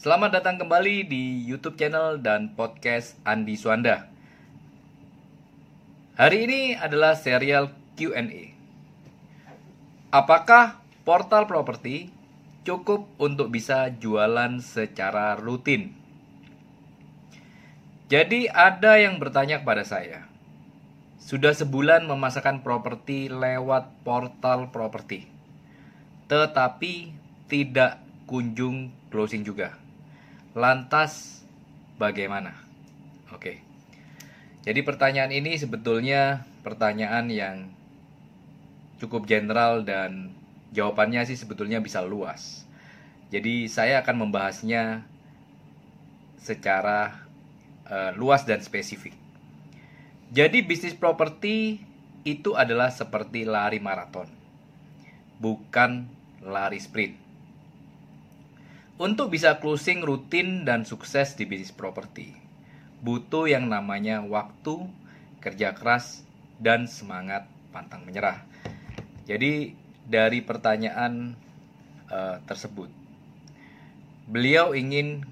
Selamat datang kembali di YouTube channel dan podcast Andi Suanda. Hari ini adalah serial Q&A. Apakah portal properti cukup untuk bisa jualan secara rutin? Jadi ada yang bertanya kepada saya, sudah sebulan memasarkan properti lewat portal properti, tetapi tidak kunjung closing juga. Lantas bagaimana? Oke. Jadi pertanyaan ini sebetulnya pertanyaan yang cukup general dan jawabannya sih sebetulnya bisa luas. Jadi saya akan membahasnya secara uh, luas dan spesifik. Jadi bisnis properti itu adalah seperti lari maraton, bukan lari sprint. Untuk bisa closing rutin dan sukses di bisnis properti, butuh yang namanya waktu, kerja keras, dan semangat pantang menyerah. Jadi dari pertanyaan uh, tersebut, beliau ingin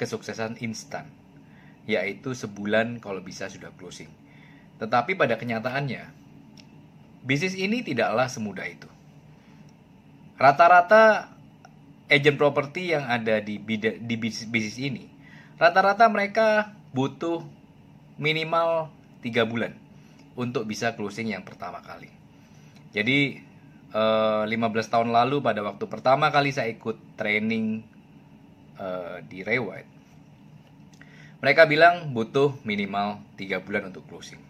kesuksesan instan, yaitu sebulan kalau bisa sudah closing. Tetapi pada kenyataannya, bisnis ini tidaklah semudah itu. Rata-rata agent properti yang ada di di bisnis, bisnis ini rata-rata mereka butuh minimal tiga bulan untuk bisa closing yang pertama kali. Jadi eh, 15 tahun lalu pada waktu pertama kali saya ikut training eh, di Rewide, mereka bilang butuh minimal tiga bulan untuk closing.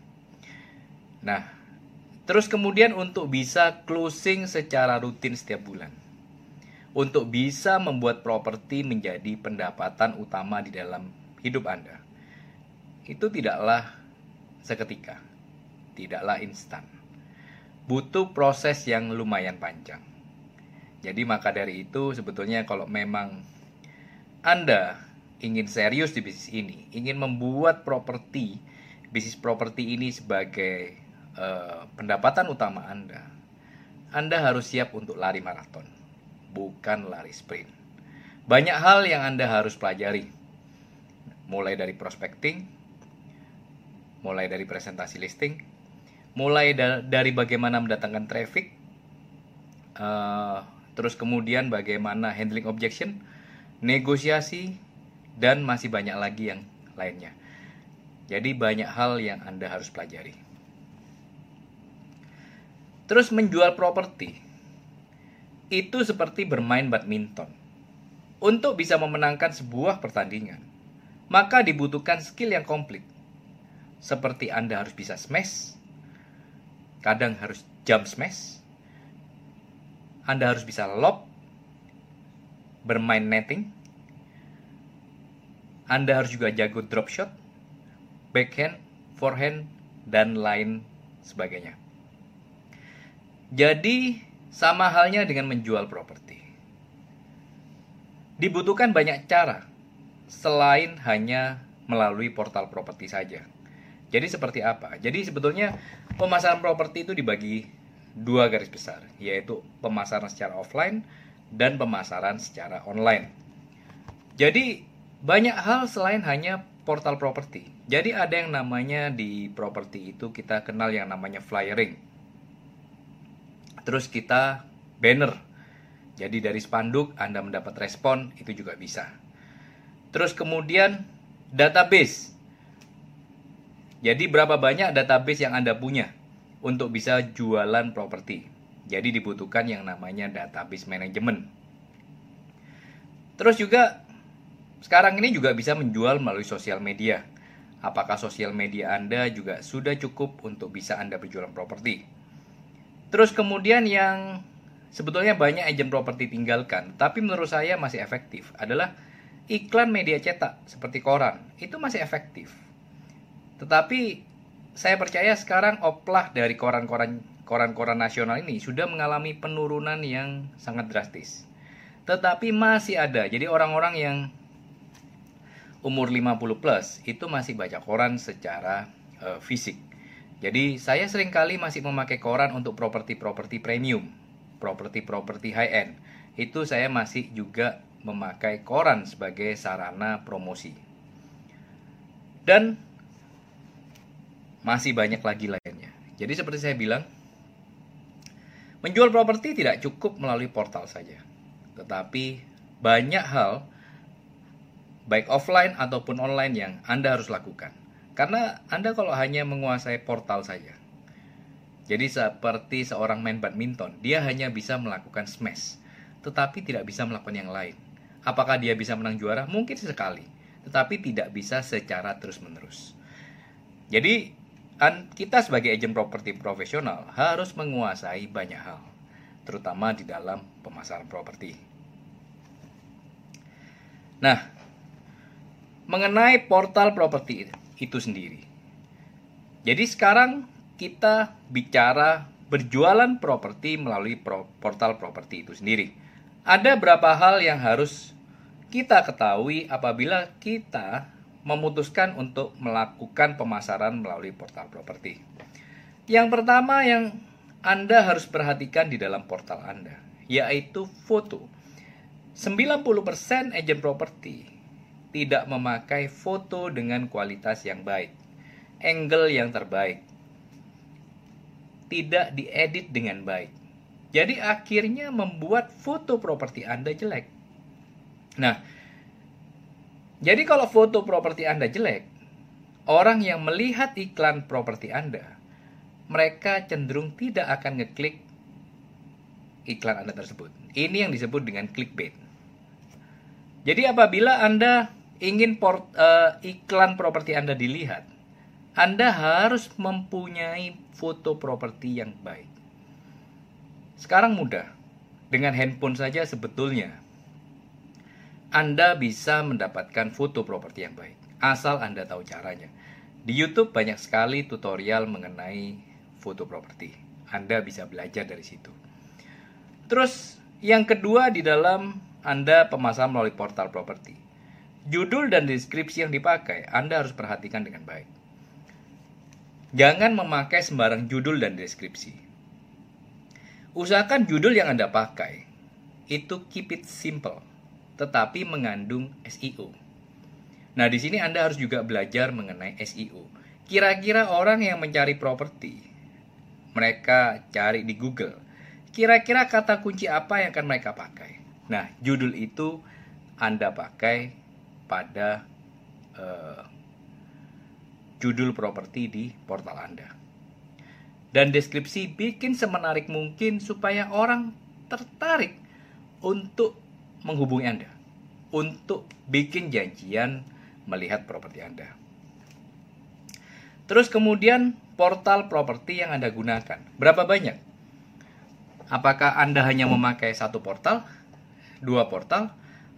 Nah, terus kemudian untuk bisa closing secara rutin setiap bulan untuk bisa membuat properti menjadi pendapatan utama di dalam hidup Anda. Itu tidaklah seketika, tidaklah instan. Butuh proses yang lumayan panjang. Jadi maka dari itu sebetulnya kalau memang Anda ingin serius di bisnis ini, ingin membuat properti, bisnis properti ini sebagai uh, pendapatan utama Anda, Anda harus siap untuk lari maraton bukan lari sprint. Banyak hal yang Anda harus pelajari. Mulai dari prospecting, mulai dari presentasi listing, mulai da dari bagaimana mendatangkan traffic, uh, terus kemudian bagaimana handling objection, negosiasi, dan masih banyak lagi yang lainnya. Jadi banyak hal yang Anda harus pelajari. Terus menjual properti itu seperti bermain badminton. Untuk bisa memenangkan sebuah pertandingan, maka dibutuhkan skill yang komplit. Seperti Anda harus bisa smash, kadang harus jump smash, Anda harus bisa lob, bermain netting, Anda harus juga jago drop shot, backhand, forehand, dan lain sebagainya. Jadi, sama halnya dengan menjual properti. Dibutuhkan banyak cara selain hanya melalui portal properti saja. Jadi seperti apa? Jadi sebetulnya pemasaran properti itu dibagi dua garis besar, yaitu pemasaran secara offline dan pemasaran secara online. Jadi banyak hal selain hanya portal properti. Jadi ada yang namanya di properti itu kita kenal yang namanya flyering terus kita banner. Jadi dari spanduk Anda mendapat respon itu juga bisa. Terus kemudian database. Jadi berapa banyak database yang Anda punya untuk bisa jualan properti. Jadi dibutuhkan yang namanya database management. Terus juga sekarang ini juga bisa menjual melalui sosial media. Apakah sosial media Anda juga sudah cukup untuk bisa Anda berjualan properti? Terus kemudian yang sebetulnya banyak agent properti tinggalkan, tapi menurut saya masih efektif adalah iklan media cetak seperti koran. Itu masih efektif. Tetapi saya percaya sekarang oplah dari koran-koran koran-koran nasional ini sudah mengalami penurunan yang sangat drastis. Tetapi masih ada. Jadi orang-orang yang umur 50 plus itu masih baca koran secara uh, fisik. Jadi saya sering kali masih memakai koran untuk properti-properti premium, properti-properti high end. Itu saya masih juga memakai koran sebagai sarana promosi. Dan masih banyak lagi lainnya. Jadi seperti saya bilang, menjual properti tidak cukup melalui portal saja. Tetapi banyak hal baik offline ataupun online yang Anda harus lakukan. Karena Anda kalau hanya menguasai portal saja. Jadi seperti seorang main badminton, dia hanya bisa melakukan smash, tetapi tidak bisa melakukan yang lain. Apakah dia bisa menang juara? Mungkin sekali, tetapi tidak bisa secara terus-menerus. Jadi kita sebagai agent properti profesional harus menguasai banyak hal, terutama di dalam pemasaran properti. Nah, mengenai portal properti itu sendiri. Jadi sekarang kita bicara berjualan properti melalui portal properti itu sendiri. Ada beberapa hal yang harus kita ketahui apabila kita memutuskan untuk melakukan pemasaran melalui portal properti. Yang pertama yang Anda harus perhatikan di dalam portal Anda, yaitu foto. 90% agen properti tidak memakai foto dengan kualitas yang baik, angle yang terbaik, tidak diedit dengan baik. Jadi akhirnya membuat foto properti Anda jelek. Nah, jadi kalau foto properti Anda jelek, orang yang melihat iklan properti Anda, mereka cenderung tidak akan ngeklik iklan Anda tersebut. Ini yang disebut dengan clickbait. Jadi apabila Anda ingin port, uh, iklan properti Anda dilihat, Anda harus mempunyai foto properti yang baik. Sekarang mudah. Dengan handphone saja sebetulnya Anda bisa mendapatkan foto properti yang baik, asal Anda tahu caranya. Di YouTube banyak sekali tutorial mengenai foto properti. Anda bisa belajar dari situ. Terus yang kedua di dalam Anda pemasaran melalui portal properti Judul dan deskripsi yang dipakai Anda harus perhatikan dengan baik. Jangan memakai sembarang judul dan deskripsi. Usahakan judul yang Anda pakai itu keep it simple, tetapi mengandung SEO. Nah, di sini Anda harus juga belajar mengenai SEO. Kira-kira orang yang mencari properti, mereka cari di Google. Kira-kira kata kunci apa yang akan mereka pakai? Nah, judul itu Anda pakai pada uh, judul properti di portal Anda. Dan deskripsi bikin semenarik mungkin supaya orang tertarik untuk menghubungi Anda, untuk bikin janjian melihat properti Anda. Terus kemudian portal properti yang Anda gunakan. Berapa banyak? Apakah Anda hanya memakai satu portal, dua portal,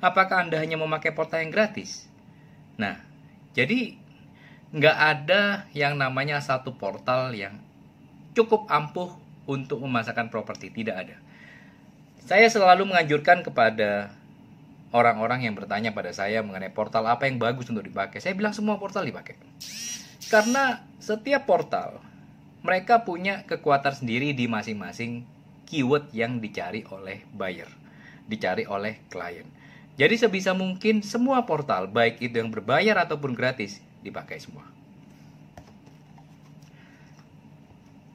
apakah Anda hanya memakai portal yang gratis? Nah, jadi nggak ada yang namanya satu portal yang cukup ampuh untuk memasarkan properti, tidak ada. Saya selalu menganjurkan kepada orang-orang yang bertanya pada saya mengenai portal apa yang bagus untuk dipakai. Saya bilang semua portal dipakai. Karena setiap portal mereka punya kekuatan sendiri di masing-masing keyword yang dicari oleh buyer, dicari oleh klien. Jadi sebisa mungkin semua portal, baik itu yang berbayar ataupun gratis, dipakai semua.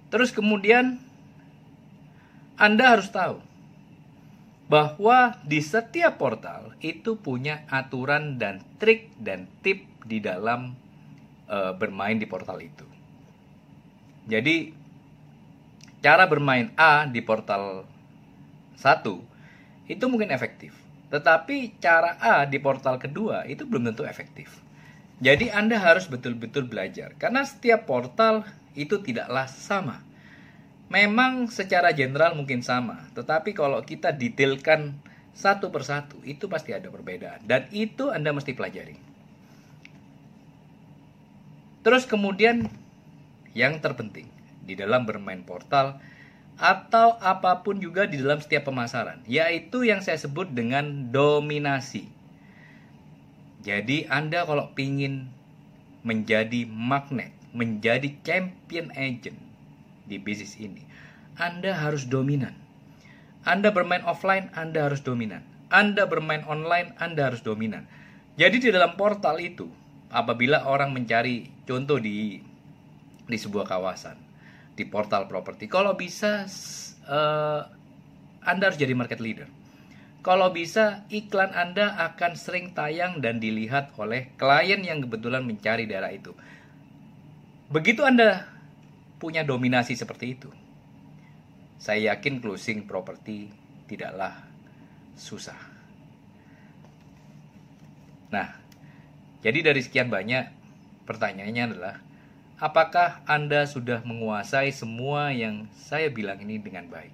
Terus kemudian Anda harus tahu bahwa di setiap portal itu punya aturan dan trik dan tip di dalam e, bermain di portal itu. Jadi cara bermain A di portal 1 itu mungkin efektif tetapi cara A di portal kedua itu belum tentu efektif. Jadi Anda harus betul-betul belajar karena setiap portal itu tidaklah sama. Memang secara general mungkin sama, tetapi kalau kita detailkan satu persatu itu pasti ada perbedaan dan itu Anda mesti pelajari. Terus kemudian yang terpenting di dalam bermain portal atau apa pun juga di dalam setiap pemasaran, yaitu yang saya sebut dengan dominasi. Jadi Anda kalau ingin menjadi magnet, menjadi champion agent di bisnis ini, Anda harus dominan. Anda bermain offline, Anda harus dominan. Anda bermain online, Anda harus dominan. Jadi di dalam portal itu, apabila orang mencari contoh di di sebuah kawasan, di portal properti, kalau bisa uh, Anda harus jadi market leader. Kalau bisa, iklan Anda akan sering tayang dan dilihat oleh klien yang kebetulan mencari daerah itu. Begitu Anda punya dominasi seperti itu, saya yakin closing properti tidaklah susah. Nah, jadi dari sekian banyak pertanyaannya adalah apakah Anda sudah menguasai semua yang saya bilang ini dengan baik?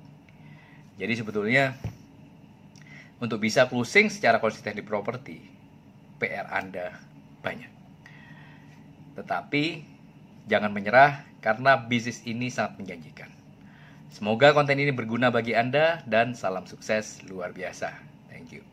Jadi sebetulnya untuk bisa closing secara konsisten di properti, PR Anda banyak. Tetapi jangan menyerah karena bisnis ini sangat menjanjikan. Semoga konten ini berguna bagi Anda dan salam sukses luar biasa. Thank you.